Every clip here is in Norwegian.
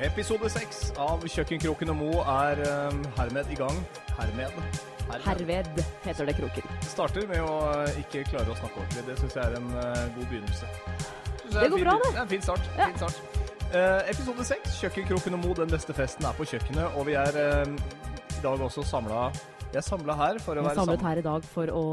Episode seks av Kjøkkenkroken og Mo er um, hermed i gang. Hermed. Hermed. Herved heter det kroken. Starter med å uh, ikke klare å snakke ordentlig. Det syns jeg er en uh, god begynnelse. Det, er Det går fin bra, det. Det er en fin start. Ja. Fin start. Uh, episode seks, Kjøkkenkroken og Mo, den beste festen er på kjøkkenet. Og vi er um, i dag også samla Vi er samla her for å Vi er være samlet sammen. her i dag for å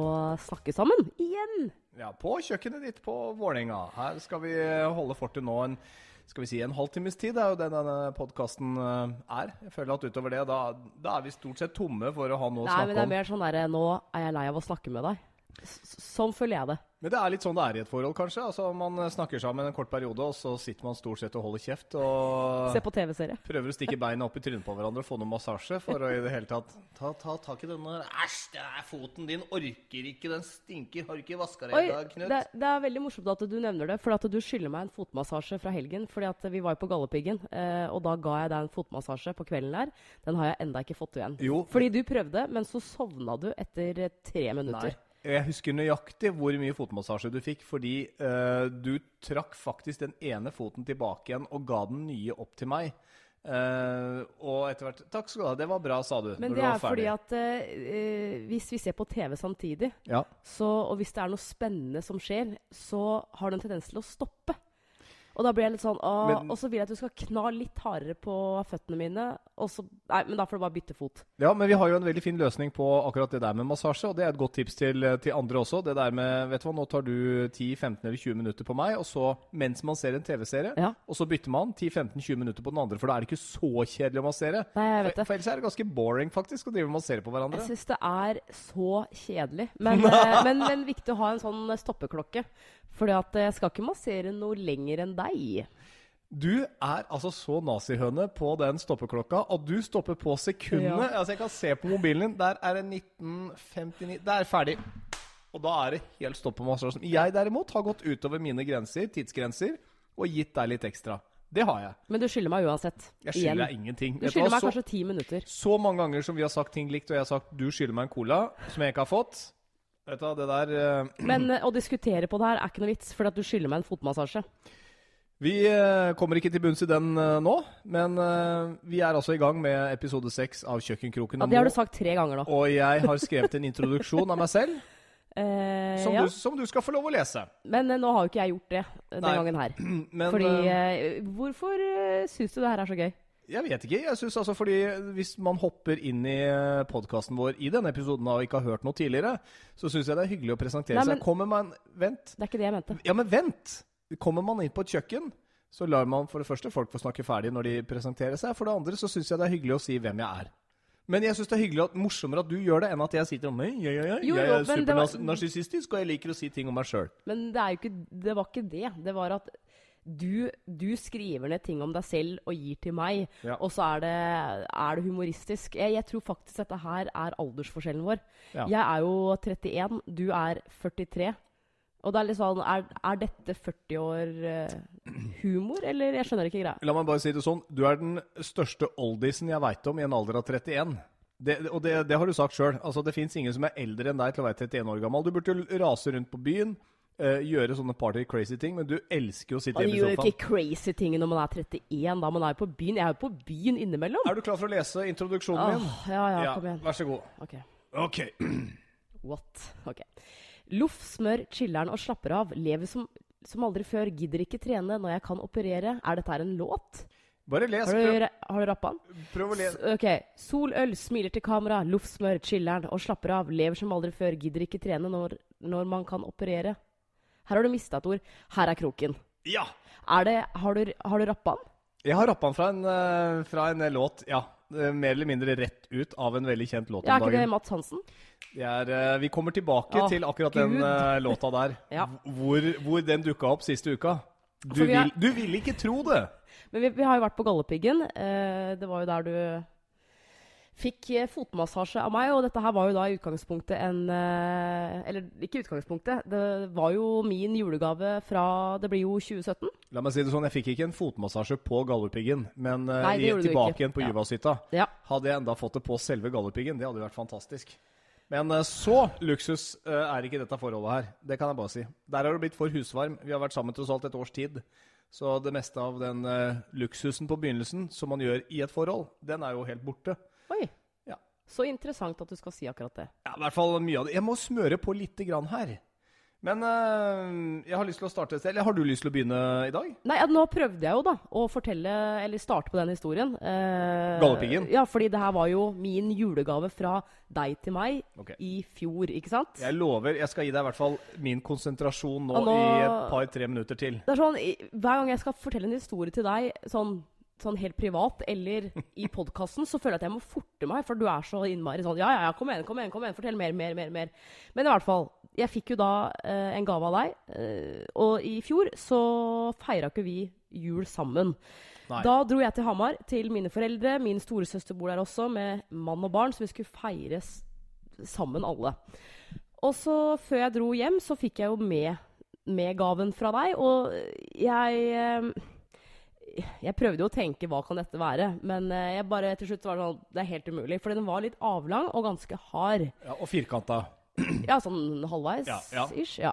snakke sammen. Igjen! Ja, på kjøkkenet ditt på Vålerenga. Her skal vi uh, holde fortet nå en skal vi si en halvtimes tid. Det er jo det denne podkasten er. Jeg føler at utover det, da, da er vi stort sett tomme for å ha noe å snakke om. Nei, men det er mer sånn derre Nå er jeg lei av å snakke med deg. Sånn føler jeg det. Men det er litt sånn det er i et forhold, kanskje. Altså, Man snakker sammen en kort periode, og så sitter man stort sett og holder kjeft og Se på TV-serie. prøver å stikke beina opp i trynet på hverandre og få noe massasje for å i det hele tatt ta, ta tak i denne Æsj, det er foten din orker ikke, den stinker. Har ikke vaska deg i dag, Knut? det, det er veldig morsomt at du nevner det, for at du skylder meg en fotmassasje fra helgen. fordi at vi var jo på Galdhøpiggen, eh, og da ga jeg deg en fotmassasje på kvelden der. Den har jeg enda ikke fått igjen. Jo. Fordi du prøvde, men så sovna du etter tre minutter. Nei. Minutter. Jeg husker nøyaktig hvor mye fotmassasje du fikk, fordi uh, du trakk faktisk den ene foten tilbake igjen og ga den nye opp til meg. Uh, og etter hvert Takk skal du ha, det var bra, sa du. Men det du er fordi at eh, eh, hvis vi ser på TV samtidig, Ja. så, og hvis det er noe spennende som skjer, så har det en tendens til å stoppe. Og da blir jeg litt sånn Og så vil jeg at du skal kna litt hardere på føttene mine. Og så, nei, men da får du bare bytte fot. Ja, men vi har jo en veldig fin løsning på akkurat det der med massasje, og det er et godt tips til, til andre også. Det der med, vet du hva, nå tar du 10-15 eller 20 minutter på meg, og så mens man ser en TV-serie, Ja. og så bytter man 10-15-20 minutter på den andre, for da er det ikke så kjedelig å massere. Nei, jeg vet For, det. for ellers er det ganske boring faktisk å drive og massere på hverandre. Jeg syns det er så kjedelig. Men, men, men, men viktig å ha en sånn stoppeklokke. Fordi at jeg skal ikke massere noe lenger enn deg. Du er altså så nazihøne på den stoppeklokka at du stopper på sekundene. Ja. Altså Jeg kan se på mobilen din. Der er det 1959 Det er ferdig. Og da er det helt stopp på massasjen. Jeg derimot har gått utover mine grenser, tidsgrenser og gitt deg litt ekstra. Det har jeg. Men du skylder meg uansett. Jeg skylder deg ingenting. Du skylder meg Så, kanskje ti minutter. så mange ganger som vi har sagt ting likt, og jeg har sagt 'du skylder meg en cola', som jeg ikke har fått. Vet du det der uh... Men eh, å diskutere på det her er ikke noe vits, for at du skylder meg en fotmassasje. Vi eh, kommer ikke til bunns i den eh, nå, men eh, vi er altså i gang med episode seks av Kjøkkenkroken. Ja, det har du sagt tre ganger nå. Og jeg har skrevet en introduksjon av meg selv, Eh, som, ja. du, som du skal få lov å lese. Men nå har jo ikke jeg gjort det den Nei, gangen her. Men Fordi eh, Hvorfor uh, syns du det her er så gøy? jeg vet ikke. Jeg synes altså fordi Hvis man hopper inn i podkasten vår i denne episoden og ikke har hørt noe tidligere, så syns jeg det er hyggelig å presentere Nei, seg. men- Kommer man Vent. Det er ikke det jeg mente. Ja, men vent! Kommer man inn på et kjøkken, så lar man for det første folk få snakke ferdig når de presenterer seg. For det andre så syns jeg det er hyggelig å si hvem jeg er. Men jeg syns det er hyggelig at, morsommere at du gjør det, enn at jeg sitter og Nei, jeg, jeg, jeg, jeg er supernarsissistisk, og jeg liker å si ting om meg sjøl. Men det er ikke Det var ikke det. Det var at du, du skriver ned ting om deg selv og gir til meg, Ja. og så er det, er det humoristisk. Jeg, jeg tror faktisk dette her er aldersforskjellen vår. Ja. Jeg er jo 31, du er 43. Og det er litt sånn Er, er dette 40 år eh, humor, eller? Jeg skjønner ikke greia. La meg bare si det sånn. Du er den største oldisen jeg veit om i en alder av 31. Det, og det, det har du sagt sjøl. Altså, det fins ingen som er eldre enn deg til å være 31 år gammel. Du burde jo rase rundt på byen, Uh, gjøre sånne party-crazy ting, men du elsker jo å sitte hjemme i sofaen. Man gjør ikke crazy ting når man er 31, da. Man er jo på byen. Jeg er jo på byen innimellom. Er du klar for å lese introduksjonen min? Åh, ja, ja, kom igjen. Vær så god. Ok. Ok. What? Ok. Loff, smør, chiller'n og slapper av. Lever som, som aldri før. Gidder ikke trene når jeg kan operere. Er dette her en låt? Bare les. Har du, har du rappa den? prøv å lese. Ok. Sol, øl, smiler til kamera. Loff, smør, chiller'n og slapper av. Lever som aldri før. Gidder ikke trene når, når man kan operere. Her har du mista et ord. Her er kroken. Ja! Er det, har, du, har du rappa den? Jeg har rappa den fra en, eh, fra en låt, ja. eh, Mer eller mindre rett ut av en veldig kjent låt Ja, er ikke det. Mats Hansen? Er, eh, vi kommer tilbake Åh, til akkurat Gud. den uh, låta der. Ja. Hvor, hvor den dukka opp siste uka. Du vi vil, du vil ikke tro det! Men vi, vi har jo vært på Galdhøpiggen. Uh, det var jo der du fikk eh, fotmassasje av meg. Og dette her var jo da i utgangspunktet en uh, Eller ikke utgangspunktet. Det var jo min julegave fra Det blir jo 2017. La meg si det sånn, Jeg fikk ikke en fotmassasje på Galdhøpiggen, men eh, Nei, i- tilbake igjen på Ja. Ja. Hadde jeg enda fått det på selve Galdhøpiggen, det hadde jo vært fantastisk. Men eh, så luksus eh, er ikke dette forholdet her. Det kan jeg bare si. Der har du blitt for husvarm. Vi har vært sammen tross alt et års tid. Så det meste av den eh, luksusen på begynnelsen som man gjør i et forhold, den er jo helt borte. Oi. Ja. Så interessant at du skal si akkurat det. Ja, i hvert fall mye av det. Jeg må smøre på lite grann her. Men eh, jeg har lyst til å starte et sted. Eller har du lyst til å begynne i dag? Nei, nå prøvde jeg jo da å fortelle, eller starte på den historien. Eh, Gallepiggen? Ja, fordi det her var jo min julegave fra deg til meg okay. i fjor, ikke sant? Jeg lover, jeg skal gi deg i hvert fall min konsentrasjon nå, nå- i et par-tre minutter til. Det er sånn, Hver gang jeg skal fortelle en historie til deg, sånn, sånn helt privat, eller i podkasten, så føler jeg at jeg må forte meg, for du er så innmari sånn Ja, ja, ja, kom igjen, kom igjen, kom igjen, fortell mer, mer, mer. mer. Men i hvert fall, jeg fikk jo da eh, en gave av deg, eh, og i fjor så feira ikke vi jul sammen. Nei. Da dro jeg til Hamar, til mine foreldre. Min storesøster bor der også, med mann og barn, så vi skulle feire sammen alle. Og så, før jeg dro hjem, så fikk jeg jo med, med gaven fra deg, og jeg eh, Jeg prøvde jo å tenke hva kan dette være, men eh, jeg bare til slutt var det sånn Det er helt umulig. Fordi den var litt avlang og ganske hard. Ja, og firkanta. Ja, sånn halvveis Ja, ja.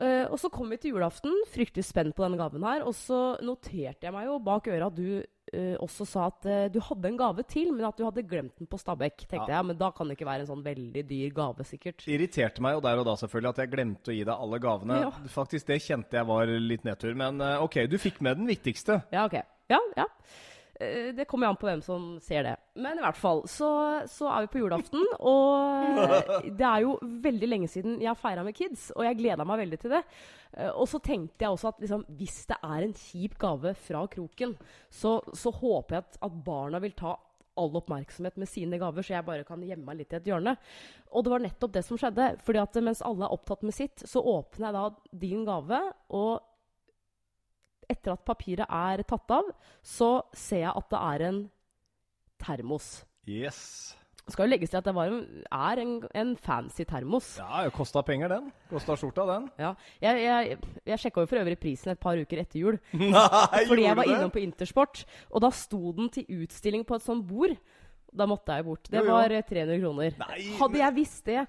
uh, og så kom vi til julaften, fryktelig spent på denne gaven her. Og så noterte jeg meg jo bak øret at du uh, også sa at uh, du hadde en gave til, men at du hadde glemt den på Stabekk. Tenkte Ja. jeg, men da kan det ikke være en sånn veldig dyr gave, sikkert. Det Irriterte meg jo der og da selvfølgelig at jeg glemte å gi deg alle gavene. Faktisk, det kjente jeg var litt nedtur. Men ok, du fikk med den viktigste. Ja, ok. Ja, ja. Eh, Det kommer an på hvem som ser det. Men i hvert fall, så, så er vi på julaften. Og det er jo veldig lenge siden jeg har feira med kids, og jeg gleda meg veldig til det. Eh, Og så tenkte jeg også at liksom, hvis det er en kjip gave fra kroken, så, så håper jeg at, at barna vil ta all oppmerksomhet med sine gaver, så jeg bare kan gjemme meg litt i et hjørne. Og det var nettopp det som skjedde. fordi at mens alle er opptatt med sitt, så åpner jeg da din gave, og etter at papiret er tatt av, så ser jeg at det er en termos. Yes. Det skal jo legges til at det var en, er en, en fancy termos. Ja, det kosta penger, den. Kosta skjorta, den. Ja. Jeg, jeg, jeg sjekka jo for øvrig prisen et par uker etter jul. Nei, Fordi jeg var det? innom på Intersport, og da sto den til utstilling på et sånt bord. Da måtte jeg bort. Det Jo, jo. var eh, 300 kroner. Nei, Hadde jeg visst det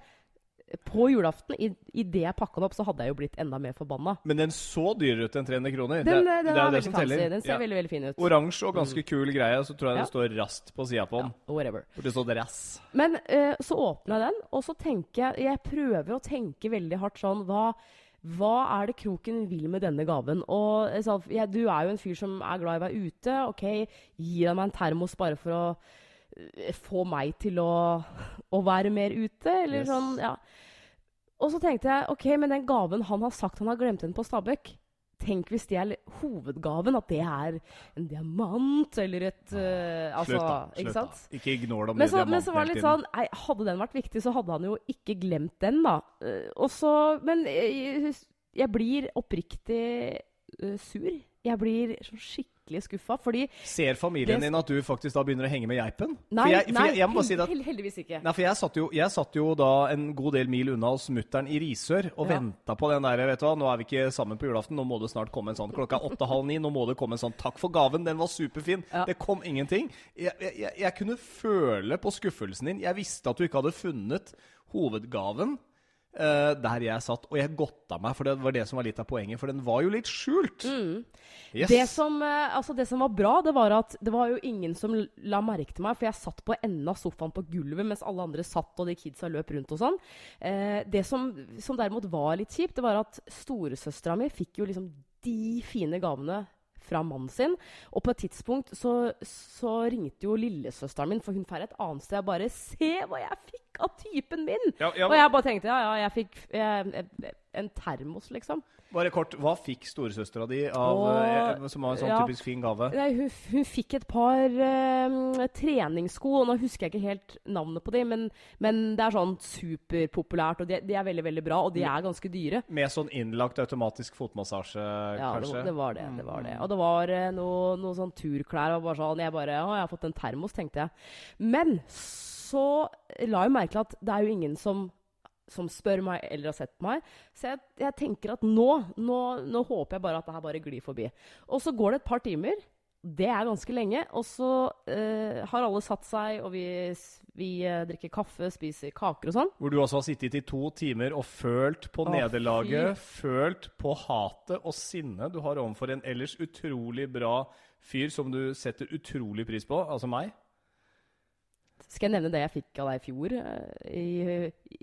på julaften, i, i det jeg pakka den opp, så hadde jeg jo blitt enda mer forbanna. Men den så dyrere ut enn 300 kroner. Den, det, eh, den det er er det som teller. Den ser Ja. veldig veldig fin ut. Oransje og ganske kul greie, så tror jeg Ja. det står rast på sida på Ja, den. whatever. det står rass. Men uh, så åpna jeg den, og så tenker jeg Jeg prøver å tenke veldig hardt sånn Hva, hva er det kroken vil med denne gaven? Og jeg ja, Du er jo en fyr som er glad i å være ute. Ok, gir han meg en termos bare for å eh, få meg til å, å være mer ute? Eller Yes. sånn, ja. Og så tenkte jeg ok, men den gaven han har sagt han har glemt den på Stabekk Tenk hvis det er hovedgaven, at det er en diamant eller et uh, altså, Slutt, da. Ikke sant? Ikke ignor det med Men så, men så var det litt sånn nei, Hadde den vært viktig, så hadde han jo ikke glemt den, da. Uh, og så Men jeg, jeg blir oppriktig uh, sur. Jeg blir sånn skikkelig skuffa, fordi Ser familien din at du faktisk da begynner å henge med geipen? Nei, for jeg, for nei jeg, jeg si at heldigvis ikke. Nei, for jeg satt, jo, jeg satt jo da en god del mil unna hos mutter'n i Risør og Ja. venta på den der, vet du hva, nå er vi ikke sammen på julaften, nå må det snart komme en sånn klokka åtte-halv ni, nå må det komme en sånn 'takk for gaven', den var superfin. Ja. Det kom ingenting. Jeg, jeg kunne føle på skuffelsen din. Jeg visste at du ikke hadde funnet hovedgaven eh, der jeg satt, og jeg godta meg, for det var det som var litt av poenget, for den var jo litt skjult. Yes. Det som, uh, altså det som var bra, det var at det var jo ingen som la merke til meg, for jeg satt på enden av sofaen på gulvet mens alle andre satt og de kidsa løp rundt og sånn. Uh, det som, som derimot var litt kjipt, det var at storesøstera mi fikk jo liksom de fine gavene fra mannen sin. Og på et tidspunkt så, så ringte jo lillesøsteren min, for hun drar et annet sted, Jeg bare 'Se hva jeg fikk av typen min!' Ja, ja, Og jeg bare tenkte ja, ja, jeg fikk eh, en termos, liksom. Bare kort, hva fikk storesøstera di av, Og- eh, som var en sånn ja. typisk fin gave? Nei, hun, hun fikk et par eh, treningssko, og nå husker jeg ikke helt navnet på dem, men, men det er sånn superpopulært, og de, de er veldig, veldig bra, og de er ganske dyre. Med sånn innlagt automatisk fotmassasje, Ja, kanskje? Ja, det var det. det var det. Og det var eh, noe, noe sånn turklær, og bare sånn, jeg bare, å, jeg har fått en termos, tenkte jeg. Men så la jeg merke til at det er jo ingen som som spør meg eller har sett meg. Så jeg, jeg tenker at nå, nå, nå håper jeg bare at det her bare glir forbi. Og så går det et par timer, Det er ganske lenge. Og så eh, har alle satt seg, og vi, vi eh, drikker kaffe, spiser kaker og sånn. Hvor du også har sittet i to timer og følt på Å, nederlaget, følt på hatet og sinnet du har overfor en ellers utrolig bra fyr som du setter utrolig pris på, altså meg. Skal jeg nevne det jeg fikk av deg i fjor? eh, I,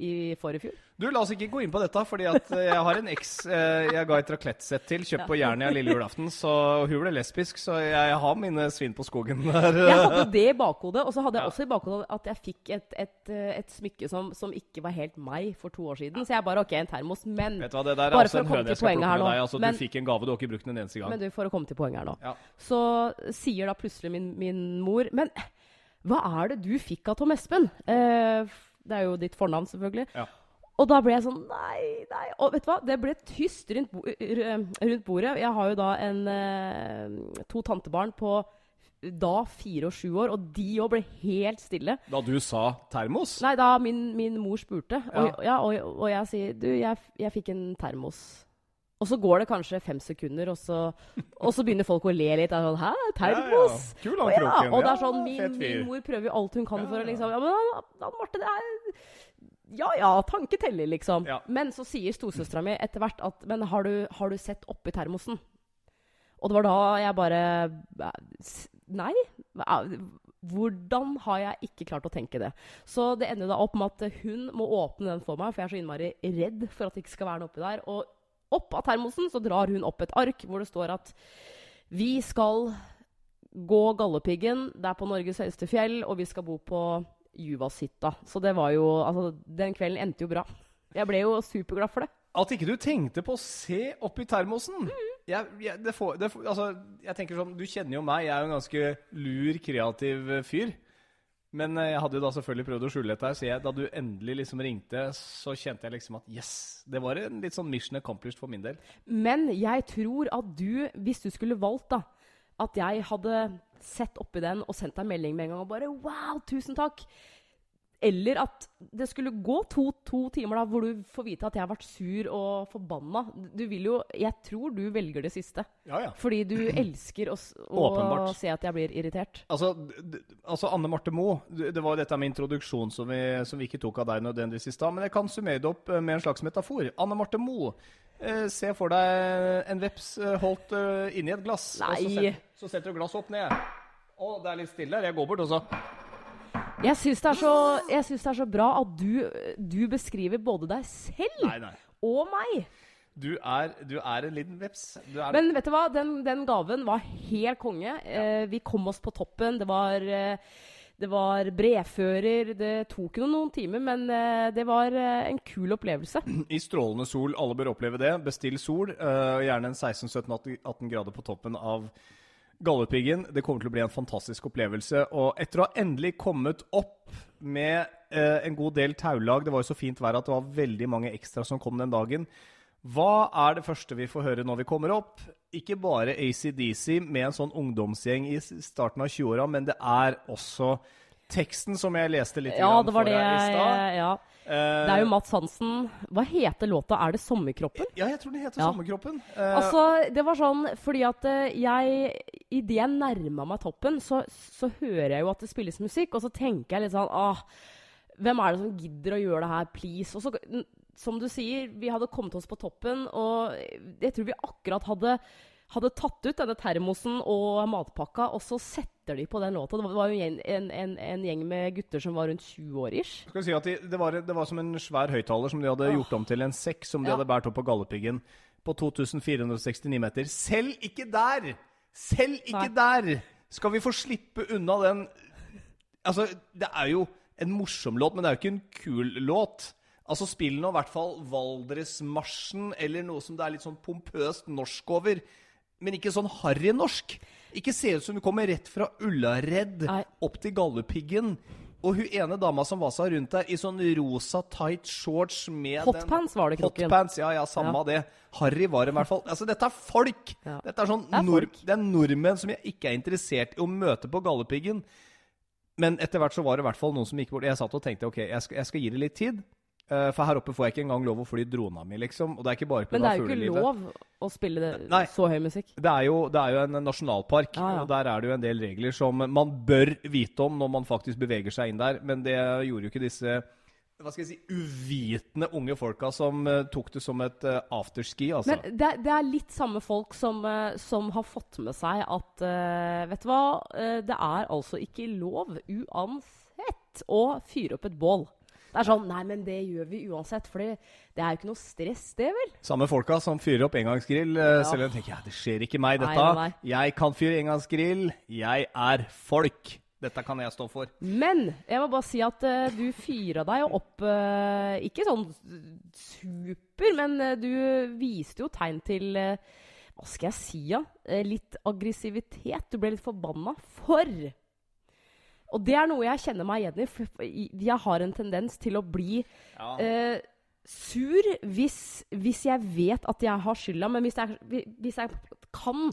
i forrige fjor? Du, La oss ikke gå inn på dette, fordi at eh, jeg har en eks eh, jeg ga et raclette-sett til, kjøpt på Jernia lille julaften, så hun ble lesbisk, så jeg har mine svin på skogen der. Jeg hadde det i bakhodet, og så hadde jeg også i bakhodet at jeg fikk et, et, et smykke som, som ikke var helt meg for to år siden. Så jeg bare OK, en termos, men Vet du hva, Det der er Bare også for å en komme høne til jeg skal plukke her med nå. deg. Altså, Men- du fikk en gave, du har ikke brukt den en eneste gang. Men du, for å komme til poenget her nå. Ja. Så sier da plutselig min, min mor Men hva er det du fikk av Tom Espen? Eh, det er jo ditt fornavn, selvfølgelig. Ja. Og da ble jeg sånn Nei, nei. Og vet du hva? Det ble tyst rundt, bo rundt bordet. Jeg har jo da en, eh, to tantebarn på da fire og sju år, og de òg ble helt stille. Da du sa termos? Nei, da min, min mor spurte, og, Ja. ja, og, og jeg sier Du, jeg, jeg fikk en termos. Og så går det kanskje fem sekunder, og så, og så begynner folk å le litt. og sånn, Hæ, termos? Ja, ja. Og ja, og det er sånn, min, min mor prøver jo alt hun kan for å liksom Ja, men Anne Marte, det er Ja ja, tanke teller, liksom. Men så sier storesøstera mi etter hvert at Men har du, har du sett oppi termosen? Og det var da jeg bare Nei. Hvordan har jeg ikke klart å tenke det? Så det ender da opp med at hun må åpne den for meg, for jeg er så innmari redd for at det ikke skal være noe oppi der. Og opp av termosen så drar hun opp et ark hvor det står at vi skal gå Galdhøpiggen. Det er på Norges høyeste fjell, og vi skal bo på Juvashytta. Så det var jo Altså, den kvelden endte jo bra. Jeg ble jo superglad for det. At ikke du tenkte på å se opp i termosen. Jeg, jeg, det får, det får, altså, jeg tenker sånn, Du kjenner jo meg, jeg er jo en ganske lur, kreativ fyr. Men eh, jeg hadde jo da selvfølgelig prøvd å skjule dette, her, så jeg, da du endelig liksom ringte, så kjente jeg liksom at yes, det var en litt sånn mission accomplished for min del. Men jeg tror at du, hvis du skulle valgt, da At jeg hadde sett oppi den og sendt deg melding med en gang og bare Wow, tusen takk! Eller at det skulle gå to, to timer da hvor du får vite at jeg har vært sur og forbanna. Du vil jo Jeg tror du velger det siste. Ja, ja. Fordi du elsker å, å se at jeg blir irritert. Altså, altså Anne Marte Moe, det var jo dette med introduksjon som vi, som vi ikke tok av deg nødvendigvis i stad, men jeg kan summere det opp eh, med en slags metafor. Anne Marte Moe, eh, se for deg en veps eh, holdt inni et glass. Og så, Nei. set, så setter du glasset opp ned. Å, det er litt stille her. Jeg går bort, og så Jeg syns det, det er så bra at du, du beskriver både deg selv Nei, nei. og meg. Du er, du er en liten veps. Men vet du hva? Den, den gaven var helt konge. Eh, vi kom oss på toppen. Det var, eh, det var brevfører. Det tok jo noen timer, men eh, det var eh, en kul opplevelse. i strålende sol. Alle bør oppleve det. Bestill sol. eh, gjerne en 16-17-18 grader på toppen av Galdhøpiggen. Det kommer til å bli en fantastisk opplevelse. Og etter å ha endelig kommet opp med eh, en god del taulag Det var jo så fint vær at det var veldig mange ekstra som kom den dagen. Hva er det første vi får høre når vi kommer opp? Ikke bare ACDC med en sånn ungdomsgjeng i starten av 20-åra, men det er også teksten som jeg leste litt Ja, det var for det deg i stad. ja. Uh, Det er jo Mats Hansen. Hva heter låta? Er det 'Sommerkroppen'? Ja, jeg tror den heter Ja. Sommerkroppen. Uh, Altså, det var sånn fordi at eh, jeg Idet jeg nærma meg toppen, så, så hører jeg jo at det spilles musikk, og så tenker jeg litt sånn ah, Hvem er det som gidder å gjøre det her, please? Og så, som du sier, vi hadde kommet oss på toppen, og jeg tror vi akkurat hadde hadde tatt ut denne termosen og matpakka, og så setter de på den låta. Det var jo en, en, en, en gjeng med gutter som var rundt 20 år ish. Skal vi si at de, det, var, det var som en svær høyttaler som de hadde gjort om til en sekk som de Ja. hadde båret opp på Galdhøpiggen på 2469 meter. Selv ikke der! Selv ikke der skal vi få slippe unna den Altså, det er jo en morsom låt, men det er jo ikke en kul låt. Altså, Spill nå i hvert fall Valdresmarsjen eller noe som det er litt sånn pompøst norsk over. Men ikke sånn harry norsk. Ikke se ut som hun kommer rett fra Ullared Nei. opp til Galdhøpiggen. Og hun ene dama som vasa rundt der i sånn rosa tight shorts med Hotpants var det, Kroken. Hotpants, ja, ja, samme Ja. det. Harry var det i hvert fall. Altså, dette er folk! Ja. Dette er sånn Det er nord, det er nordmenn som jeg ikke er interessert i å møte på Galdhøpiggen. Men etter hvert så var det i hvert fall noen som gikk bort. Jeg satt og tenkte ok, jeg skal, jeg skal gi det litt tid. Eh, for her oppe får jeg ikke engang lov å fly drona mi, liksom. Og det er ikke bare Men det er jo ikke fuglelivet. lov å spille Nei. så høy musikk. Det er, jo, det er jo en nasjonalpark, ah, ja. og der er det jo en del regler som man bør vite om når man faktisk beveger seg inn der. Men det gjorde jo ikke disse hva skal jeg si, uvitende unge folka som eh, tok det som et uh, afterski. altså. Men det, det er litt samme folk som, eh, som har fått med seg at eh, Vet du hva? Eh, det er altså ikke lov uansett å fyre opp et bål. Det er sånn Nei, men det gjør vi uansett, for det, er jo ikke noe stress, det, vel? Samme folka som fyrer opp engangsgrill. eh, Ja. Selv om de tenker ja, det skjer ikke meg, dette. nei, nei. Jeg kan fyre engangsgrill. Jeg er folk. Dette kan jeg stå for. Men jeg må bare si at uh, du fyra deg jo opp uh, Ikke sånn super, men uh, du viste jo tegn til Hva skal jeg si, ja? Eh, litt aggressivitet. Du ble litt forbanna for Og det er noe jeg kjenner meg igjen i. For jeg har en tendens til å bli Ja. eh, sur hvis, hvis jeg vet at jeg har skylda, men hvis jeg, hvis jeg kan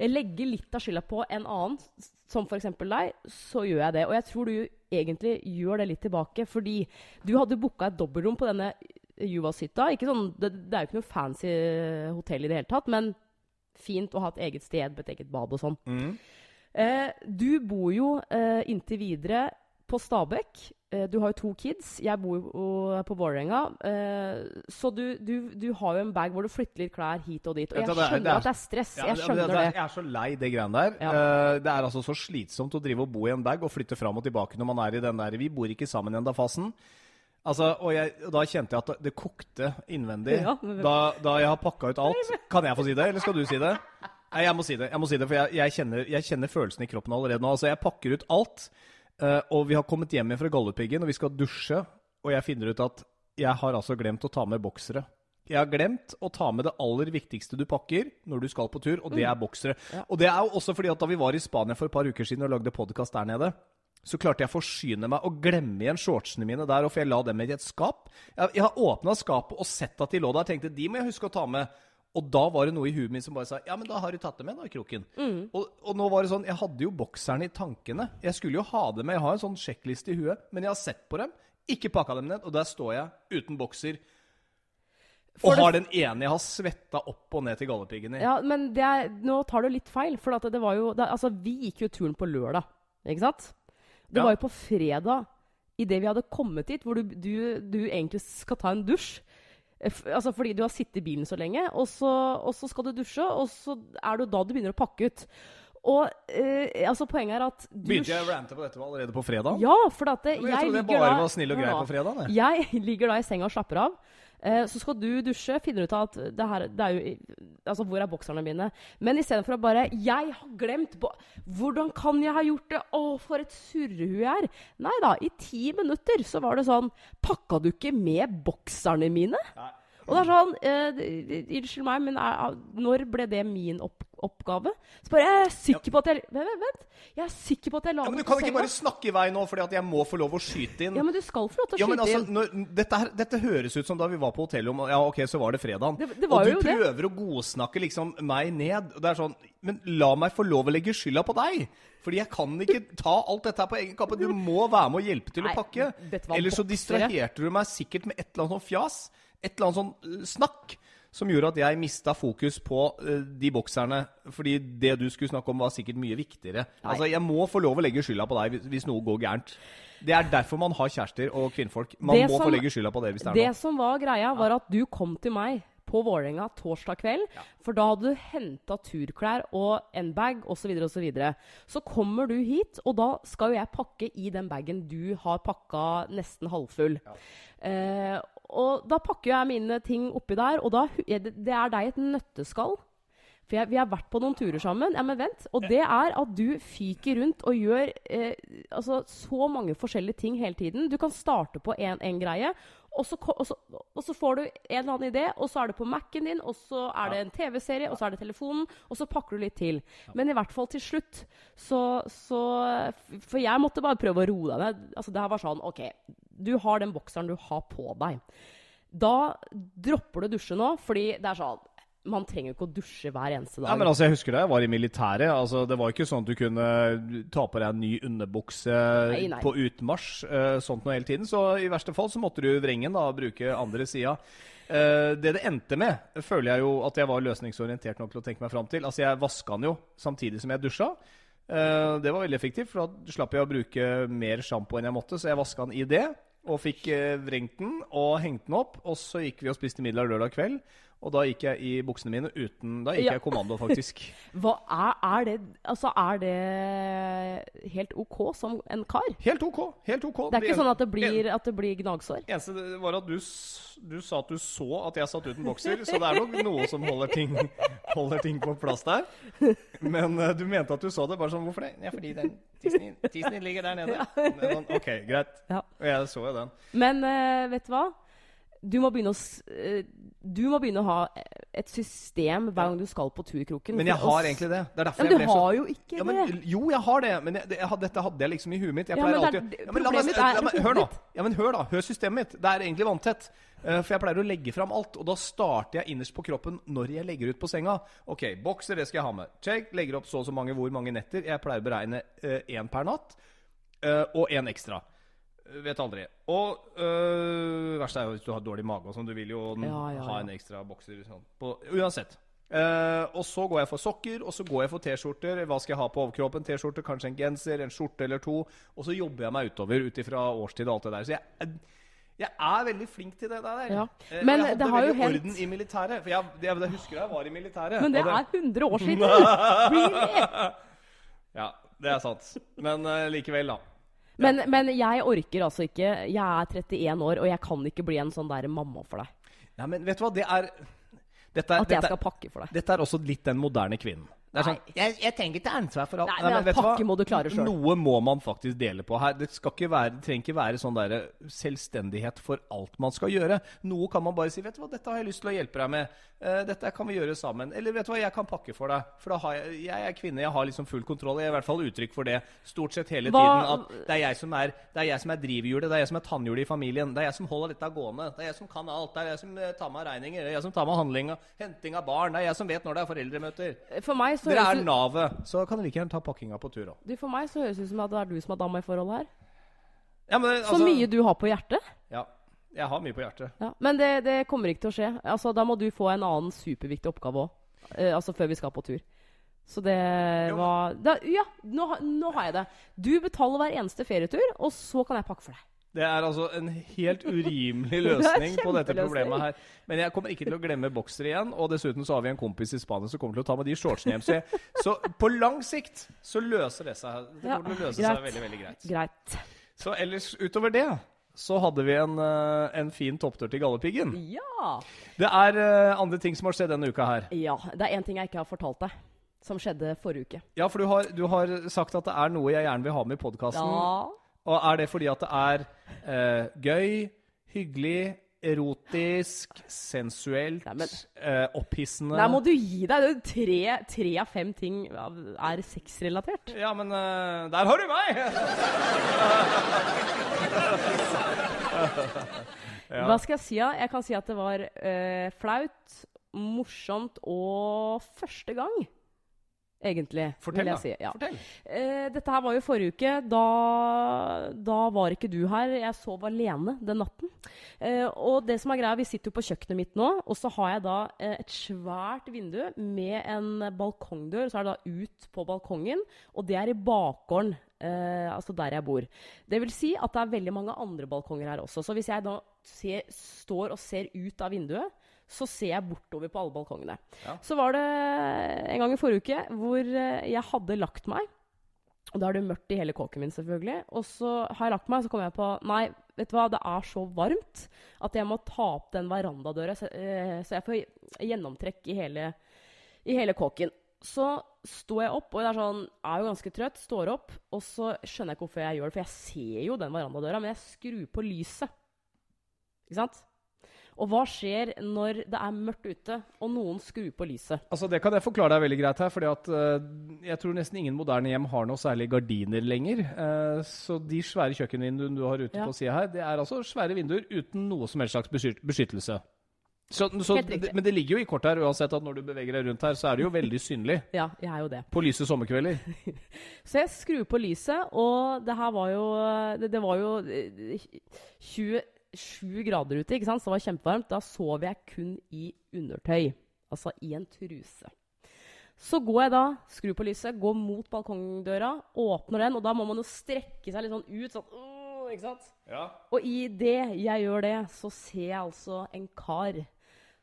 legge litt av skylda på en annen, som f.eks. deg, så gjør jeg det. Og jeg tror du egentlig gjør det litt tilbake, fordi du hadde booka et dobbeltrom på denne Juvas-hytta. Sånn, det, det er jo ikke noe fancy hotell i det hele tatt, men fint å ha et eget sted med et eget bad og sånn. Mm. Eh, du bor jo eh, inntil videre på Stabekk. Eh, du har jo to kids. Jeg bor jo på Vålerenga. Eh, så du, du, du har jo en bag hvor du flytter litt klær hit og dit. Og jeg er- skjønner det er- at det er stress. Ja, Jeg det- skjønner det. Jeg er så lei det greiene der. Ja. Eh, det er altså så slitsomt å drive og bo i en bag og flytte fram og tilbake når man er i den der 'vi bor ikke sammen enda'-fasen. Altså, og, jeg, og da kjente jeg at det kokte innvendig Ja, men- da, da jeg har pakka ut alt. Kan jeg få si det, eller skal du si det? Nei, jeg må si det, jeg må si det for jeg, jeg, kjenner, jeg kjenner følelsen i kroppen allerede nå. Altså, Jeg pakker ut alt, eh, og vi har kommet hjem igjen fra Galdhøpiggen, og vi skal dusje, og jeg finner ut at jeg har altså glemt å ta med boksere. Jeg har glemt å ta med det aller viktigste du pakker når du skal på tur, og det er boksere. Ja. Og det er jo også fordi at da vi var i Spania for et par uker siden og lagde podkast der nede, så klarte jeg å forsyne meg og glemme igjen shortsene mine der, for jeg la dem i et skap. Jeg, jeg har åpna skapet og sett at de lå der, og tenkte de må jeg huske å ta med. Og da var det noe i huet mitt som bare sa ja, men da har du tatt det med, da, Kroken. Og, og nå var det sånn, jeg hadde jo bokseren i tankene. Jeg skulle jo ha det med, jeg har en sånn sjekkliste i huet, men jeg har sett på dem, ikke pakka dem ned, og der står jeg uten bokser. For og det- har den ene jeg har svetta opp og ned til gallepiggen i. Ja, men det er, nå tar du litt feil. For at det var jo det, Altså, vi gikk jo turen på lørdag, ikke sant? Det Ja. var jo på fredag, idet vi hadde kommet hit, hvor du, du, du egentlig skal ta en dusj. Eh, Altså Fordi du har sittet i bilen så lenge, og så, og så skal du dusje, og så er det da du begynner å pakke ut. Og eh, altså poenget er at du Begynte jeg å rante på dette allerede på fredag? Ja, for at det, jeg, jeg trodde jeg bare da var snill og grei på fredag. jeg ligger da i senga og slapper av. Eh, så skal du dusje, finner ut at det her det er jo Altså, hvor er bokserne mine? Men istedenfor å bare 'Jeg har glemt Hvordan kan jeg ha gjort det? Å, for et surrehue jeg er. Nei da, i ti minutter så var det sånn Pakka du ikke med bokserne mine? Nei. Og det er sånn eh, Unnskyld meg, men er, når ble det min opp, oppgave? Så bare Jeg er sikker på at jeg Vent, vent. Jeg er sikker på at jeg la Ja, men Du kan ikke bare snakke i vei nå fordi at jeg må få lov å skyte inn. Ja, men du skal få lov til å Ja, men skyte altså, inn. når, dette, her, dette høres ut som da vi var på hotellet om Ja, ok, så var det fredag. Det- det var og du prøver det. å godsnakke liksom meg ned. Og det er sånn Men la meg få lov å legge skylda på deg! Fordi jeg kan ikke ta alt dette her på egen kappe. Du må være med og hjelpe til å pakke. Ellers så distraherte du meg sikkert med et eller annet sånt fjas. Et eller annet sånn øh, snakk. Som gjorde at jeg mista fokus på øh, de bokserne. Fordi det du skulle snakke om, var sikkert mye viktigere. Nei. Altså, Jeg må få lov å legge skylda på deg hvis, hvis noe går gærent. Det er derfor man har kjærester og kvinnfolk. Man Det må som- få legge skylda på det hvis det er Det noe. som var greia, var at du kom til meg på Vålerenga torsdag kveld. For da hadde du henta turklær og en bag osv. osv. Så, videre. så kommer du hit, og da skal jo jeg pakke i den bagen du har pakka nesten halvfull. Eh, og da pakker jeg mine ting oppi der, og da det er deg et nøtteskall. For jeg, vi har vært på noen turer sammen. Ja, men vent. Og det er at du fyker rundt og gjør eh, altså, så mange forskjellige ting hele tiden. Du kan starte på en greie, og så, og, så, og så får du en eller annen idé, og så er det på Mac-en din, og så er det en TV-serie, og så er det telefonen, og så pakker du litt til. Men i hvert fall til slutt så, så For jeg måtte bare prøve å roe deg ned. Altså, det her var sånn OK, du har den bokseren du har på deg. Da dropper du dusje nå, fordi det er sånn man trenger jo ikke å dusje hver eneste dag. Ja, men altså, Jeg husker da jeg var i militæret. altså Det var ikke sånn at du kunne ta på deg en ny underbukse Nei, nei. på utmarsj. eh, sånt noe hele tiden. Så i verste fall så måtte du vrengen da, og bruke andre sida. Eh, det det endte med, føler jeg jo at jeg var løsningsorientert nok til å tenke meg fram til. Altså, Jeg vaska den jo samtidig som jeg dusja. Eh, det var veldig effektivt, for da slapp jeg å bruke mer sjampo enn jeg måtte. Så jeg vaska den i det, og fikk eh, vrengt den og hengt den opp. Og så gikk vi og spiste middag lørdag kveld. Og da gikk jeg i buksene mine uten Da gikk Ja. jeg kommando, faktisk. Hva er, er det Altså, er det helt OK som en kar? Helt OK. helt ok. Det er ikke en- sånn at det blir, at det blir gnagsår? eneste var at du, du sa at du så at jeg satt uten bokser, så det er nok noe som holder ting, holder ting på plass der. Men uh, du mente at du så det. Bare sånn, hvorfor det? Ja, fordi den tissen din- ligger der nede. Det Sånn, OK, greit. Ja. Og jeg så jo den. Men uh, vet du hva? Du må, begynne å, eh, du må begynne å ha et system hver gang du skal på turkroken. Men jeg har egentlig det. Det er derfor Men jeg du har jo ikke ja, men, det. jo, jeg har det, men jeg, jeg, dette hadde jeg liksom i huet mitt. Jeg Ja, men alltid ja, men meg- er ja, Hør nå. Ja, men hør da, hør systemet mitt. Det er egentlig vanntett. Eh, For jeg pleier å legge fram alt, og da starter jeg innerst på kroppen når jeg legger ut på senga. Ok, bokser, det skal jeg ha med. Check. Legger opp så og så mange hvor mange netter. Jeg pleier å beregne én per natt, uh, og én ekstra. Vet aldri. Og øh, verst er jo hvis du har dårlig mage og sånn. Du vil jo Ja, ja, ha en ekstra bokser sånn. På, uansett. Uh, og så går jeg for sokker, og så går jeg for T-skjorter. Hva skal jeg ha på overkroppen? T-skjorte, kanskje en genser, en skjorte eller to. Og så jobber jeg meg utover ut ifra årstid og alt det der. Så jeg, jeg er veldig flink til det der. Ja. Eh, Men jeg hadde det har jo hendt- orden i militæret. For jeg, jeg, jeg husker jeg var i militæret. Men det det... er 100 år siden! Really? Ja, det er sant. Men uh, likevel, da. Men, men jeg orker altså ikke. Jeg er 31 år, og jeg kan ikke bli en sånn der mamma for deg. Nei, men vet du hva, det er dette, er- At jeg dette, skal pakke for deg. dette er også litt den moderne kvinnen. Det er sånn, Nei. jeg, jeg trenger ikke ansvar for alt. Nei, men vet du hva? pakke må du klare selv. Noe må man faktisk dele på her. Det, skal ikke være, det trenger ikke være sånn der selvstendighet for alt man skal gjøre. Noe kan man bare si 'Vet du hva, dette har jeg lyst til å hjelpe deg med'. Eh, 'Dette kan vi gjøre sammen'. Eller 'Vet du hva, jeg kan pakke for deg'. For da har jeg, jeg er kvinne, jeg har liksom full kontroll. Jeg er i hvert fall uttrykk for det stort sett hele Hva- tiden. At det er jeg som er, det er, jeg som er drivhjulet, det er jeg som er tannhjulet i familien. Det er jeg som holder dette gående. Det er jeg som kan alt. Det er jeg som eh, tar meg av regninger. Det er jeg som tar meg av handling, og henting av barn. Det er jeg som vet når det er foreldremøter. For meg så Dere er navet, så kan dere like gjerne ta pakkinga på tur òg. du, for meg så høres det ut som at det er du som er dama i forholdet her. Ja, men, Så altså- mye du har på hjertet. Ja. Jeg har mye på hjertet. Ja. Men det, det kommer ikke til å skje. Altså, da må du få en annen superviktig oppgave òg. Eh, altså før vi skal på tur. Så det Jo. var da, Ja, nå, nå har jeg det. Du betaler hver eneste ferietur, og så kan jeg pakke for deg. Det er altså en helt urimelig løsning på dette problemet her. Men jeg kommer ikke til å glemme boksere igjen. Og dessuten så har vi en kompis i Spania som kommer til å ta med de shortsene hjem. Så, jeg, så på lang sikt så løser det seg. Det kommer til å løse seg veldig, veldig greit. Greit. Så ellers utover det så hadde vi en, eh, en fin topptur til Galdhøpiggen. Ja. Det er eh, andre ting som har skjedd denne uka her. ja. Det er én ting jeg ikke har fortalt deg, som skjedde forrige uke. Ja, for du har, du har sagt at det er noe jeg gjerne vil ha med i podkasten. Ja. Og er det fordi at det er eh, gøy, hyggelig, erotisk, sensuelt, Nei, men- eh, opphissende Nei, må du gi deg. Det er jo Tre, tre av fem ting er sexrelatert. Ja, men eh, der har du meg! Ja. Hva skal jeg si? da? Jeg kan si at det var eh, flaut, morsomt og første gang. Egentlig, Fortell, da. si. Ja. Fortell. Eh, dette her var jo forrige uke. Da, da var ikke du her. Jeg sov alene den natten. Eh, og det som er greia, vi sitter jo på kjøkkenet mitt nå, og så har jeg da eh, et svært vindu med en balkongdør. Så er det da ut på balkongen, og det er i bakgården. Eh, altså der jeg bor. Det vil si at det er veldig mange andre balkonger her også. Så hvis jeg da ser, står og ser ut av vinduet, så ser jeg bortover på alle balkongene. Ja. Så var det en gang i forrige uke hvor eh, jeg hadde lagt meg. Og da er det mørkt i hele kåken min, selvfølgelig. Og så har jeg lagt meg, og så kommer jeg på Nei, vet du hva, det er så varmt at jeg må ta opp den verandadøra, så, øh, så jeg får gjennomtrekk i hele, i hele kåken. Så står jeg opp, og jeg er, sånn, er jo ganske trøtt, står opp, og så skjønner jeg ikke hvorfor jeg gjør det, for jeg ser jo den verandadøra, men jeg skrur på lyset. Ikke sant? Og hva skjer når det er mørkt ute, og noen skrur på lyset? Altså Det kan jeg forklare deg veldig greit her, for uh, eh, jeg tror nesten ingen moderne hjem har noe særlig gardiner lenger. Uh, så de svære kjøkkenvinduene du har ute ja. på sida her, det er altså svære vinduer uten noe som helst slags beskyttelse. Så, så, men det ligger jo i kortet her uansett at når du beveger deg rundt her, så er det jo veldig synlig. ja, jeg er jo det. På lyse sommerkvelder. så jeg skrur på lyset, og det her var jo Det, det var jo eh, 20 sju grader ute, ikke sant? så det var kjempevarmt. Da sov jeg kun i undertøy. Altså i en truse. Så går jeg da, skrur på lyset, går mot balkongdøra, åpner den, og da må man jo strekke seg litt sånn ut. sånn, øh, ikke sant? Ja. Og idet jeg gjør det, så ser jeg altså en kar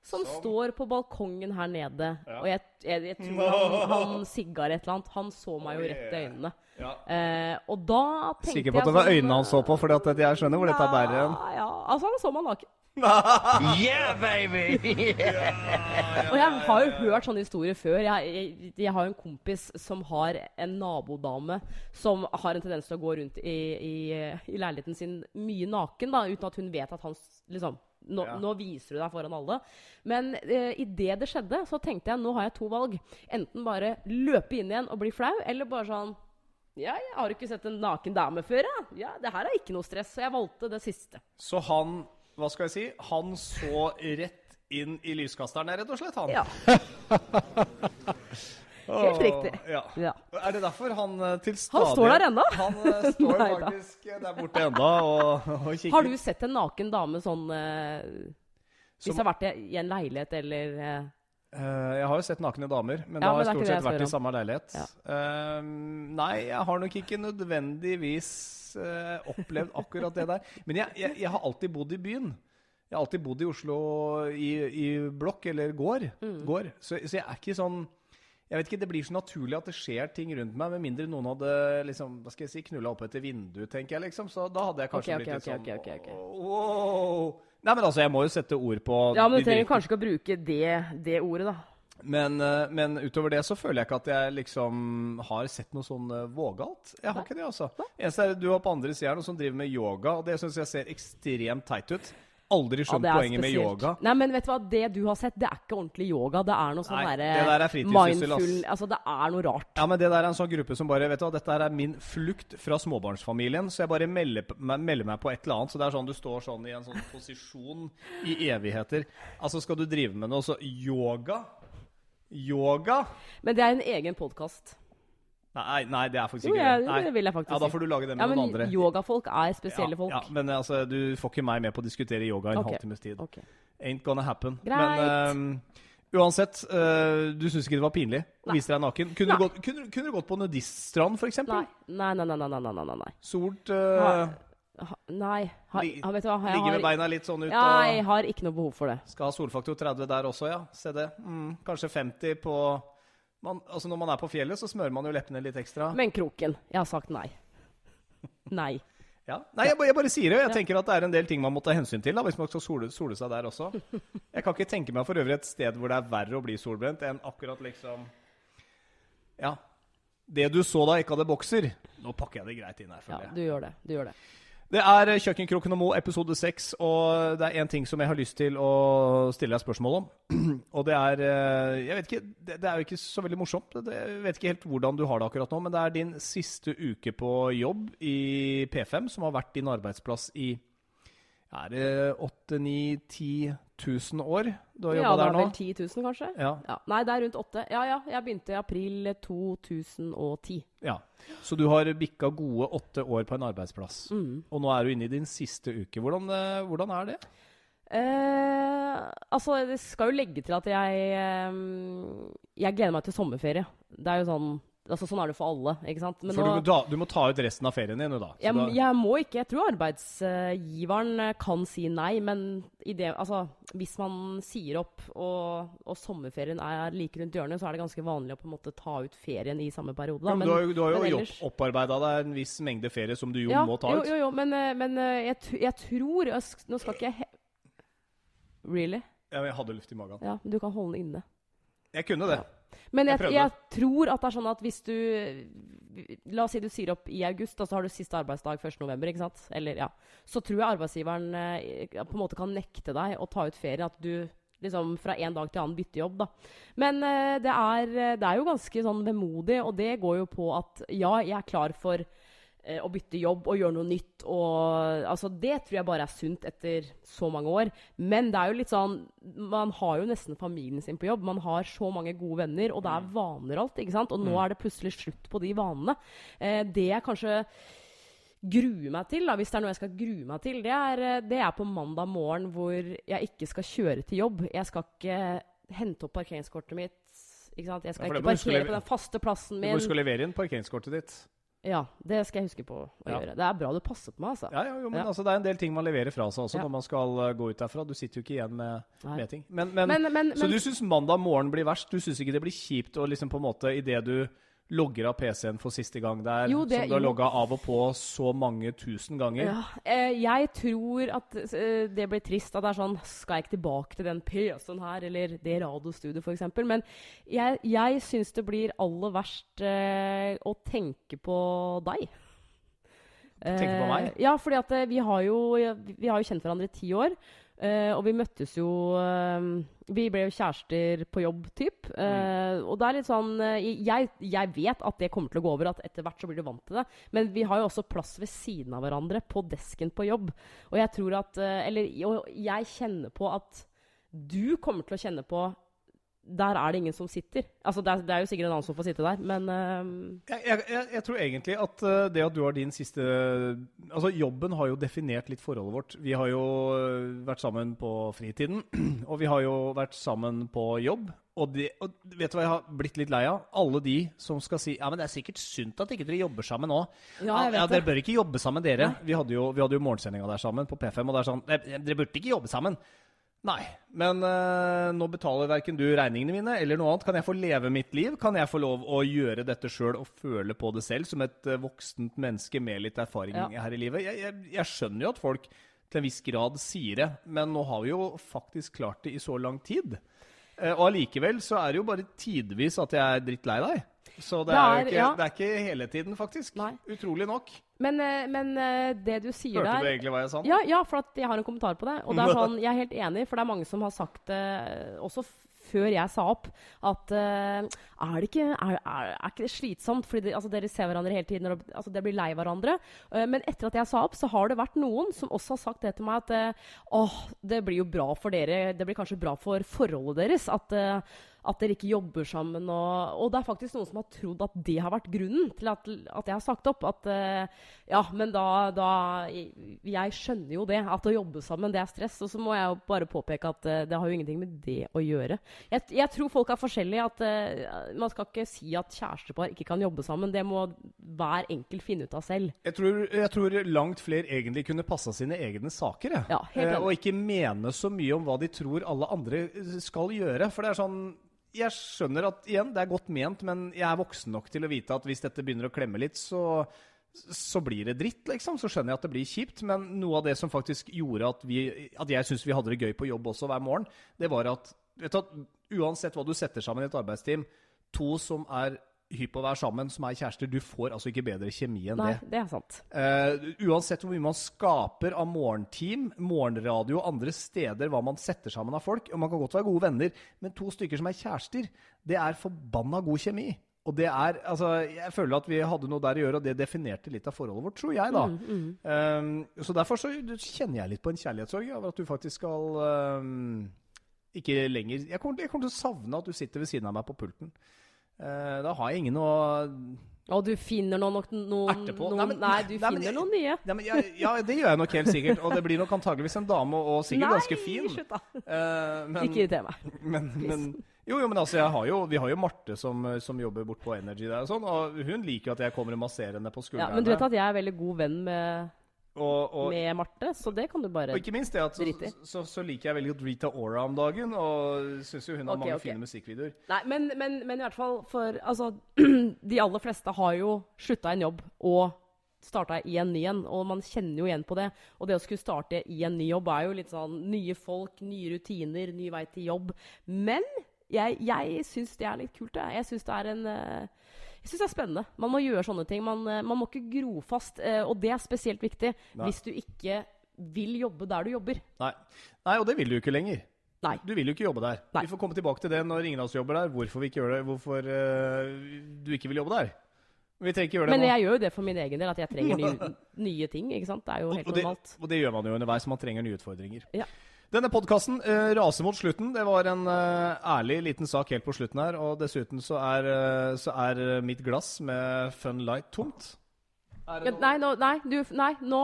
som, Som- står på balkongen her nede. Ja. Og jeg, jeg, jeg tror han, han sigga et eller annet. Han så meg jo rett i øynene. ja. Eh, og da tenkte jeg Sikker på at det var sånn, øynene han så på, for jeg skjønner hvor dette bærer hen. Ja, ja, altså han så meg naken. Yeah, baby! Og jeg har jo hørt sånne historier før. Jeg, jeg, jeg har en kompis som har en nabodame som har en tendens til å gå rundt i, i, i leiligheten sin mye naken, da, uten at hun vet at han liksom nå, Ja. nå viser du deg foran alle. Men eh, idet det skjedde, så tenkte jeg nå har jeg to valg. Enten bare løpe inn igjen og bli flau, eller bare sånn Ja, jeg har ikke sett en naken dame før, jeg. Ja, det her er ikke noe stress. Så jeg valgte det siste. Så han, hva skal jeg si, han så rett inn i lyskasteren, rett og slett, han. Ja. Helt riktig. Ja. ja. Er det derfor han eh, til stadig Han står der ennå. Han eh, står faktisk eh, der borte ennå og, og kikker. Har du sett en naken dame sånn uh, Hvis Som- det har vært i en leilighet eller eh, Eh, jeg har jo sett nakne damer, men Ja, da har men det stort sett vært i samme leilighet. Ja. Uh, nei, jeg har nok ikke nødvendigvis uh, opplevd akkurat det der. Men jeg, jeg, jeg har alltid bodd i byen. Jeg har alltid bodd i Oslo i, i blokk eller gård. Mm. gård. Så, så jeg er ikke sånn jeg vet ikke, Det blir så naturlig at det skjer ting rundt meg, med mindre noen hadde liksom, hva skal jeg si, knulla opp etter vinduet, tenker jeg. liksom. Så da hadde jeg kanskje okay, okay, blitt litt okay, sånn okay, okay, okay. wow. Nei, men altså, jeg må jo sette ord på Ja, men du trenger kanskje ikke å bruke det, det ordet, da. men, eh, men utover det så føler jeg ikke at jeg liksom har sett noe sånn eh, vågalt. Jeg har ikke det, altså. Eneste er du har på andre sida noen som driver med yoga, og det syns jeg ser ekstremt teit ut. Aldri skjønt ja, poenget poenget med yoga. Nei, men vet du hva, det du har sett, det er ikke ordentlig yoga. Det er noe sånn derre det der er fritidssyssel, ass. mindful Altså, det er noe rart. Ja, men det der er en sånn gruppe som bare Vet du hva, dette er min flukt fra småbarnsfamilien, så jeg bare melder, melder meg på et eller annet. Så det er sånn du står sånn i en sånn posisjon i evigheter. Altså, skal du drive med noe så Yoga? Yoga? Men det er en egen podkast. Nei, nei, det er faktisk Jo, ikke jeg, det. Det vil jeg faktisk Ja, da får du lage det med Ja, men noen andre. yogafolk er spesielle ja, folk. Ja, men altså, du får ikke meg med på å diskutere yoga i en Ok. halvtimes tid. Ok. Ain't gonna happen. Greit. Men eh, uansett, uh, du syns ikke det var pinlig å vise deg naken? Kunne, du gått, kunne, kunne du gått på nudiststrand, f.eks.? Nei. Nei, nei, nei, nei, nei, nei, nei, Ha, uh, ha, nei. Ha, ha, vet du hva, jeg Ligge med beina litt sånn ut ja, jeg har ikke noe behov for det. Skal ha solfaktor 30 der også, ja. Se det. Mm, kanskje 50 på man, altså Når man er på fjellet, så smører man jo leppene litt ekstra. Men kroken. Jeg har sagt nei. Nei. Ja. Nei, jeg, jeg bare sier det. Jeg Ja. tenker at det er en del ting man må ta hensyn til da, hvis man skal sole, sole seg der også. Jeg kan ikke tenke meg for øvrig et sted hvor det er verre å bli solbrent enn akkurat liksom Ja. Det du så da ikke hadde bokser Nå pakker jeg det greit inn her, Ja, føler jeg. du gjør det. Du gjør det. Det er eh, Kjøkkenkroken og Mo, episode seks, og det er én ting som jeg har lyst til å stille deg spørsmål om. Og det er eh, Jeg vet ikke, det, det er jo ikke så veldig morsomt. Jeg vet ikke helt hvordan du har det akkurat nå, men det er din siste uke på jobb i P5, som har vært din arbeidsplass i er det 8000-10 000 år du har Ja, jobba det er vel 10 000, kanskje? Ja, Ja. Nei, det er rundt åtte. Ja, ja. Jeg begynte i april 2010. ja. Så du har bikka gode åtte år på en arbeidsplass. Mm. Og nå er du inne i din siste uke. Hvordan, eh, hvordan er det? Eh, altså, det skal jo legge til at jeg eh, Jeg gleder meg til sommerferie. Det er jo sånn Altså, sånn er det for alle, ikke sant? Men For nå, du, ta, du må ta ut resten av ferien din, da. Jeg, da jeg må ikke Jeg tror arbeidsgiveren eh, kan si nei, men i det, altså, hvis man sier opp og, og sommerferien er like rundt hjørnet, så er det ganske vanlig å på en måte ta ut ferien i samme periode. ja, Da. men, du har jo, du har jo ellers- opparbeida deg en viss mengde ferie som du jo ja, må ta ut. Jo, jo, men, eh, men eh, jeg, jeg tror Nå skal ikke jeg he Really? Ja, men jeg hadde luft i magen. Ja, men du kan holde den inne. Jeg kunne det. Men Jeg jeg, jeg, tror at det er sånn at hvis du La oss si du sier opp i august, og så har du siste arbeidsdag 1. november, ikke sant? Eller, ja. Så tror jeg arbeidsgiveren eh, på en måte kan nekte deg å ta ut ferie. At du liksom fra en dag til annen bytter jobb, da. Men eh, det, er, det er jo ganske sånn vemodig, og det går jo på at ja, jeg er klar for eh, å bytte jobb og gjøre noe nytt. Og, altså, det tror jeg bare er sunt etter så mange år. Men det er jo litt sånn Man har jo nesten familien sin på jobb. Man har så mange gode venner, og det er vaner alt. ikke sant? Og nå er det plutselig slutt på de vanene. Eh, det jeg kanskje gruer meg til, da, hvis det er noe jeg skal grue meg til, det er, eh, det er på mandag morgen hvor jeg ikke skal kjøre til jobb. Jeg skal ikke hente opp parkeringskortet mitt. Ikke sant? Jeg skal Ja, ikke du parkere på den faste plassen Du min. må skal levere inn parkeringskortet ditt. Ja, det skal jeg huske på å Ja. gjøre. Det er bra du passer på meg, altså. Ja, ja, jo, men Ja. altså, det er en del ting man leverer fra seg også når man skal uh, gå ut derfra. Du sitter jo ikke igjen med, med ting. Men, men, Men, så du syns mandag morgen blir verst? Du syns ikke det blir kjipt å liksom på en måte idet du logger av PC-en for siste gang der, Jo, det- som du har logga av og på så mange tusen ganger ja, eh, jeg tror at eh, det blir trist at det er sånn Skal jeg ikke tilbake til den PC-en her, eller det radiostudioet, f.eks.? Men jeg, jeg syns det blir aller verst eh, å tenke på deg. Tenke på meg? Eh, ja, fordi at eh, vi har jo, vi har jo kjent hverandre i ti år. Eh, og vi møttes jo uh, Vi ble jo kjærester på jobb, typ. Eh, og det er litt sånn jeg, jeg vet at det kommer til å gå over, at etter hvert så blir du vant til det. Men vi har jo også plass ved siden av hverandre på desken på jobb. Og jeg tror at Eller jeg kjenner på at du kommer til å kjenne på der er det ingen som sitter. Altså, det er, det er jo sikkert en annen som får sitte der, men uh... Jeg, jeg, jeg, tror egentlig at uh, det at du har din siste Altså, jobben har jo definert litt forholdet vårt. Vi har jo uh, vært sammen på fritiden, og vi har jo vært sammen på jobb. Og, de, og vet du hva jeg har blitt litt lei av? Alle de som skal si Ja, men det er sikkert sunt at ikke dere jobber sammen nå. Ja, jeg vet ja. Dere bør ikke jobbe sammen, dere. Vi hadde jo, vi hadde jo morgensendinga der sammen på P5, og det er sånn Dere burde ikke jobbe sammen. Nei, men uh, nå betaler verken du regningene mine eller noe annet. Kan jeg få leve mitt liv? Kan jeg få lov å gjøre dette sjøl og føle på det selv, som et uh, voksent menneske med litt erfaring Ja. her i livet? Jeg, jeg, jeg skjønner jo at folk til en viss grad sier det, men nå har vi jo faktisk klart det i så lang tid. Uh, og allikevel så er det jo bare tidvis at jeg er drittlei deg. Så det, Det er, er- ikke, ja. det er ikke hele tiden, faktisk. Nei. Utrolig nok. Men, eh, men eh, det du sier Hørte der du egentlig hva jeg sa? Ja, ja, for at jeg har en kommentar på det. Og det er sånn, jeg er helt enig, for det er mange som har sagt det også før jeg sa opp, at eh, er, det ikke, er, er, er ikke det slitsomt? Fordi det, altså, dere ser hverandre hele tiden, og altså, dere blir lei hverandre. Eh, men etter at jeg sa opp, så har det vært noen som også har sagt det til meg at eh, åh, det blir jo bra for dere, det blir kanskje bra for forholdet deres at eh, at dere ikke jobber sammen. Og, og det er faktisk noen som har trodd at det har vært grunnen til at, at jeg har sagt opp. At uh, ja, men da, da Jeg skjønner jo det, at å jobbe sammen, det er stress. Og så må jeg jo bare påpeke at uh, det har jo ingenting med det å gjøre. Jeg, jeg tror folk er forskjellige. At uh, man skal ikke si at kjærestepar ikke kan jobbe sammen. Det må hver enkelt finne ut av selv. Jeg tror, jeg tror langt flere egentlig kunne passa sine egne saker. Jeg. Ja, og ikke mene så mye om hva de tror alle andre skal gjøre. For det er sånn Jeg skjønner at igjen, det er godt ment, men jeg er voksen nok til å vite at hvis dette begynner å klemme litt, så så blir det dritt, liksom. Så skjønner jeg at det blir kjipt. Men noe av det som faktisk gjorde at, vi, at jeg syns vi hadde det gøy på jobb også hver morgen, det var at, du, uansett hva du setter sammen i et arbeidsteam, to som er hypp på å være sammen, som er kjærester, du får altså ikke bedre kjemi enn Nei, det. det er sant. Uh, uansett hvor mye man skaper av morgenteam, morgenradio andre steder hva man setter sammen av folk og Man kan godt være gode venner, men to stykker som er kjærester, det er forbanna god kjemi. Og det er, altså, Jeg føler at vi hadde noe der å gjøre, og det definerte litt av forholdet vårt, tror jeg. da. Mm, Um, så Derfor så kjenner jeg litt på en kjærlighetssorg over at du faktisk skal um, ikke lenger jeg kommer, jeg kommer til å savne at du sitter ved siden av meg på pulten. Eh, da har jeg ingen å Og du finner noen, noen, Erte på? noen Nei, men- Nei, du nei, finner jeg- noen nye. Ja, men ja, ja, det gjør jeg nok helt sikkert. Og det blir nok antageligvis en dame, og sikkert ganske fin. Nei, slutt da. Uh, men, Ikke irriter meg. men, men, jo, jo, men altså, har jo, vi har jo Marte som, som jobber bort på Energy der og sånn, og hun liker jo at jeg kommer og masserer henne på Ja, men du vet at jeg er veldig god venn med, og, og, med Marte, så det kan du bare og ikke minst det at så, så, så liker jeg veldig godt Rita Ora om dagen, og syns jo hun har okay, mange okay. fine musikkvideoer. Nei, men, men, men i hvert fall for Altså, de aller fleste har jo slutta en jobb og starta i en ny en, og man kjenner jo igjen på det. Og det å skulle starte i en ny jobb er jo litt sånn nye folk, nye rutiner, ny vei til jobb. Men jeg, jeg syns det er litt kult, jeg. Jeg syns det er en eh, jeg synes det er spennende. Man må gjøre sånne ting. Man, eh, man må ikke gro fast. eh, Og det er spesielt viktig Nei. hvis du ikke vil jobbe der du jobber. Nei. Nei, og det vil du jo ikke lenger. Nei. Du vil jo ikke jobbe der. Nei. Vi får komme tilbake til det når ingen av oss jobber der. Hvorfor vi ikke gjør det, hvorfor uh, du ikke vil jobbe der. Vi trenger ikke gjøre det Men nå. jeg gjør jo det for min egen del, at jeg trenger nye, nye ting. ikke sant? Det er jo helt og og normalt. og det gjør man jo underveis. Man trenger nye utfordringer. Ja. Denne podkasten raser mot slutten. Det var en uh, ærlig liten sak helt på slutten her. Og dessuten så er, uh, så er eh, mitt glass med Fun Light tomt. Er Ja, nei, nå, nei, du, nei, nå?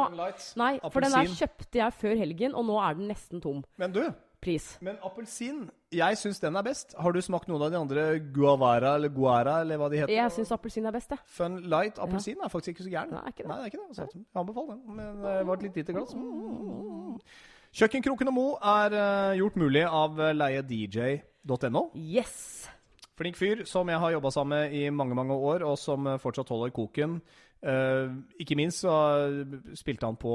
Nei, for den der kjøpte jeg før helgen, og nå er den nesten tom. Men du, Pris. men appelsin Jeg syns den er best. Har du smakt noen av de andre guavara eller guara eller hva de heter? Jeg syns appelsin er best, jeg. Fun Light appelsin er faktisk ikke så gæren. Nei, er ikke det. Nei, det er ikke det. Altså, jeg anbefaler den. Men det var et litt lite glass. Mm. Kjøkkenkroken og Mo er uh, gjort mulig av eh, leiedj.no. Yes! Flink fyr som jeg har jobba sammen med i mange mange år, og som eh, fortsatt holder koken. Uh, ikke minst så spilte han på,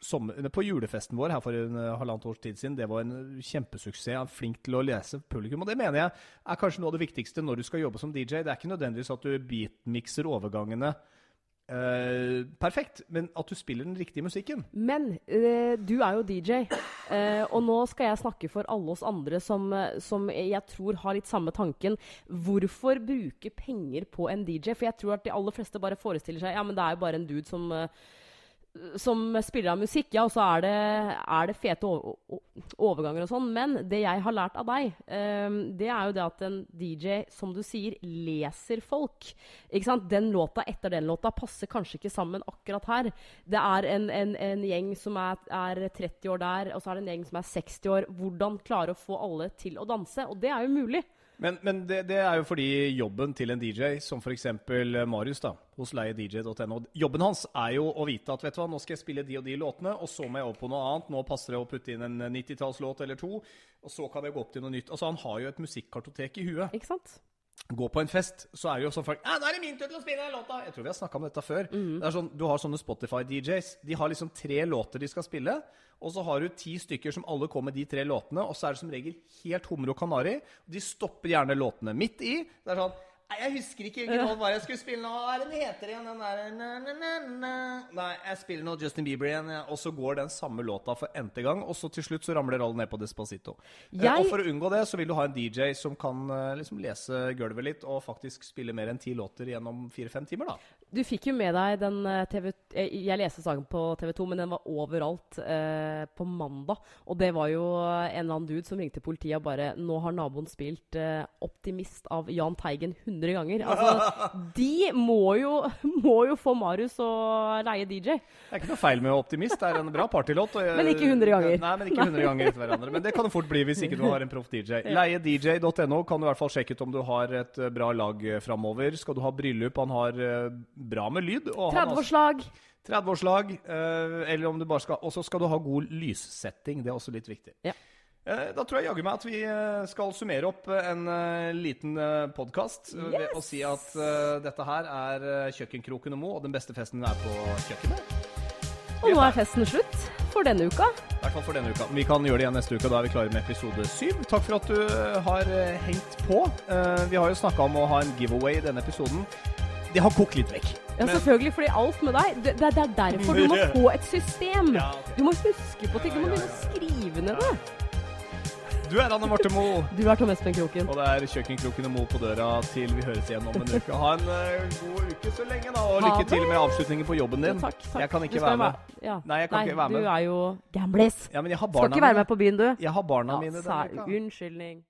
sommer, på julefesten vår her for en uh, halvannet års tid siden. Det var en kjempesuksess. Han er flink til å lese publikum. Og det mener jeg er kanskje noe av det viktigste når du skal jobbe som DJ. Det er ikke nødvendigvis at du beatmikser overgangene eh, perfekt, men at du spiller den riktige musikken. Men uh, du er jo DJ, uh, og nå skal jeg snakke for alle oss andre som, eh, som jeg tror har litt samme tanken. Hvorfor bruke penger på en DJ? For jeg tror at de aller fleste bare forestiller seg ja, men det er jo bare en dude som eh, som spiller av musikk, ja, og så er det, er det fete overganger og sånn. Men det jeg har lært av deg, um, det er jo det at en DJ, som du sier, leser folk. Ikke sant? Den låta etter den låta passer kanskje ikke sammen akkurat her. Det er en, en, en gjeng som er, er 30 år der, og så er det en gjeng som er 60 år. Hvordan klare å få alle til å danse? Og det er jo mulig. Men, men det, det er jo fordi jobben til en DJ, som f.eks. Marius da, hos leiedj.no Jobben hans er jo å vite at vet du hva, nå skal jeg spille de og de låtene, og så må jeg over på noe annet. Nå passer det å putte inn en 90-tallslåt eller to, og så kan jeg gå opp til noe nytt. Altså Han har jo et musikkartotek i huet. Ikke sant? Gå på en fest, så er det jo sånn folk ja, 'Nå er det min tur til å spille den låta!' Jeg tror vi har snakka om dette før. Det er sånn, Du har sånne Spotify-DJs. De har liksom tre låter de skal spille. Og så har du ti stykker som alle kommer med de tre låtene, og så er det som regel helt hummer og kanari. De stopper gjerne låtene midt i. Det er sånn Nei, jeg husker ikke hvilken hva jeg skulle spille nå. Hva er det den heter igjen? Den der na, na, na. Nei, jeg spiller nå Justin Bieber igjen. Og så går den samme låta for n-te gang, og så til slutt så ramler alle ned på Despacito. Eh, Jeg- Og for å unngå det, så vil du ha en DJ som kan eh, liksom lese gulvet litt, og faktisk spille mer enn ti låter gjennom fire-fem timer, da. Du fikk jo med deg den eh, TV... Jeg, Jeg leste saken på TV 2, men den var overalt eh, på mandag. Og det var jo en eller annen dude som ringte politiet og bare Nå har naboen spilt eh, 'Optimist' av Jahn Teigen 100 ganger. Altså, de må jo, må jo få Marius å leie DJ. Det er ikke noe feil med Optimist, det er en bra partylåt. Men ikke 100 ganger. Nei, men ikke 100 ganger etter hverandre. Men det kan det fort bli hvis ikke du har en proff DJ. Leiedj.no kan du i hvert fall sjekke ut om du har et eh, bra lag eh, framover. Skal du ha bryllup, han har eh, bra med lyd. og han 30-årslag. 30-årslag, eh, eller om du bare skal Og så skal du ha god lyssetting. Det er også litt viktig. Ja. Eh, Da tror jeg jaggu meg at vi eh, skal summere opp en liten podkast ved å si at dette her er Kjøkkenkroken og Mo, og den beste festen er på kjøkkenet. Og nå er festen slutt for denne uka. I hvert fall for denne uka. Vi kan gjøre det igjen neste uke, da er vi klare med episode syv. Takk for at du har hengt på. Vi har jo snakka om å ha en giveaway i denne episoden. Det har kokt litt vekk. Ja, selvfølgelig, fordi alt med deg Det, det, er derfor du må få et system. Ja. Du må huske på ting. Du må begynne å skrive ned det. Du er Anne Marte Moe. Du er Tom Espen Kroken. Og det er Kjøkkenkroken og Moe på døra til vi høres igjen om en uke. Ha en uh, god uke så lenge, da. Og lykke til med avslutningen på jobben din. Takk, takk. Jeg kan ikke være med. være- Ja. Nei, jeg kan ikke være med. Du er jo gamblis. Ja, Skal ikke være med på byen, du. Jeg har barna Ja, mine denne uka. Unnskyldning.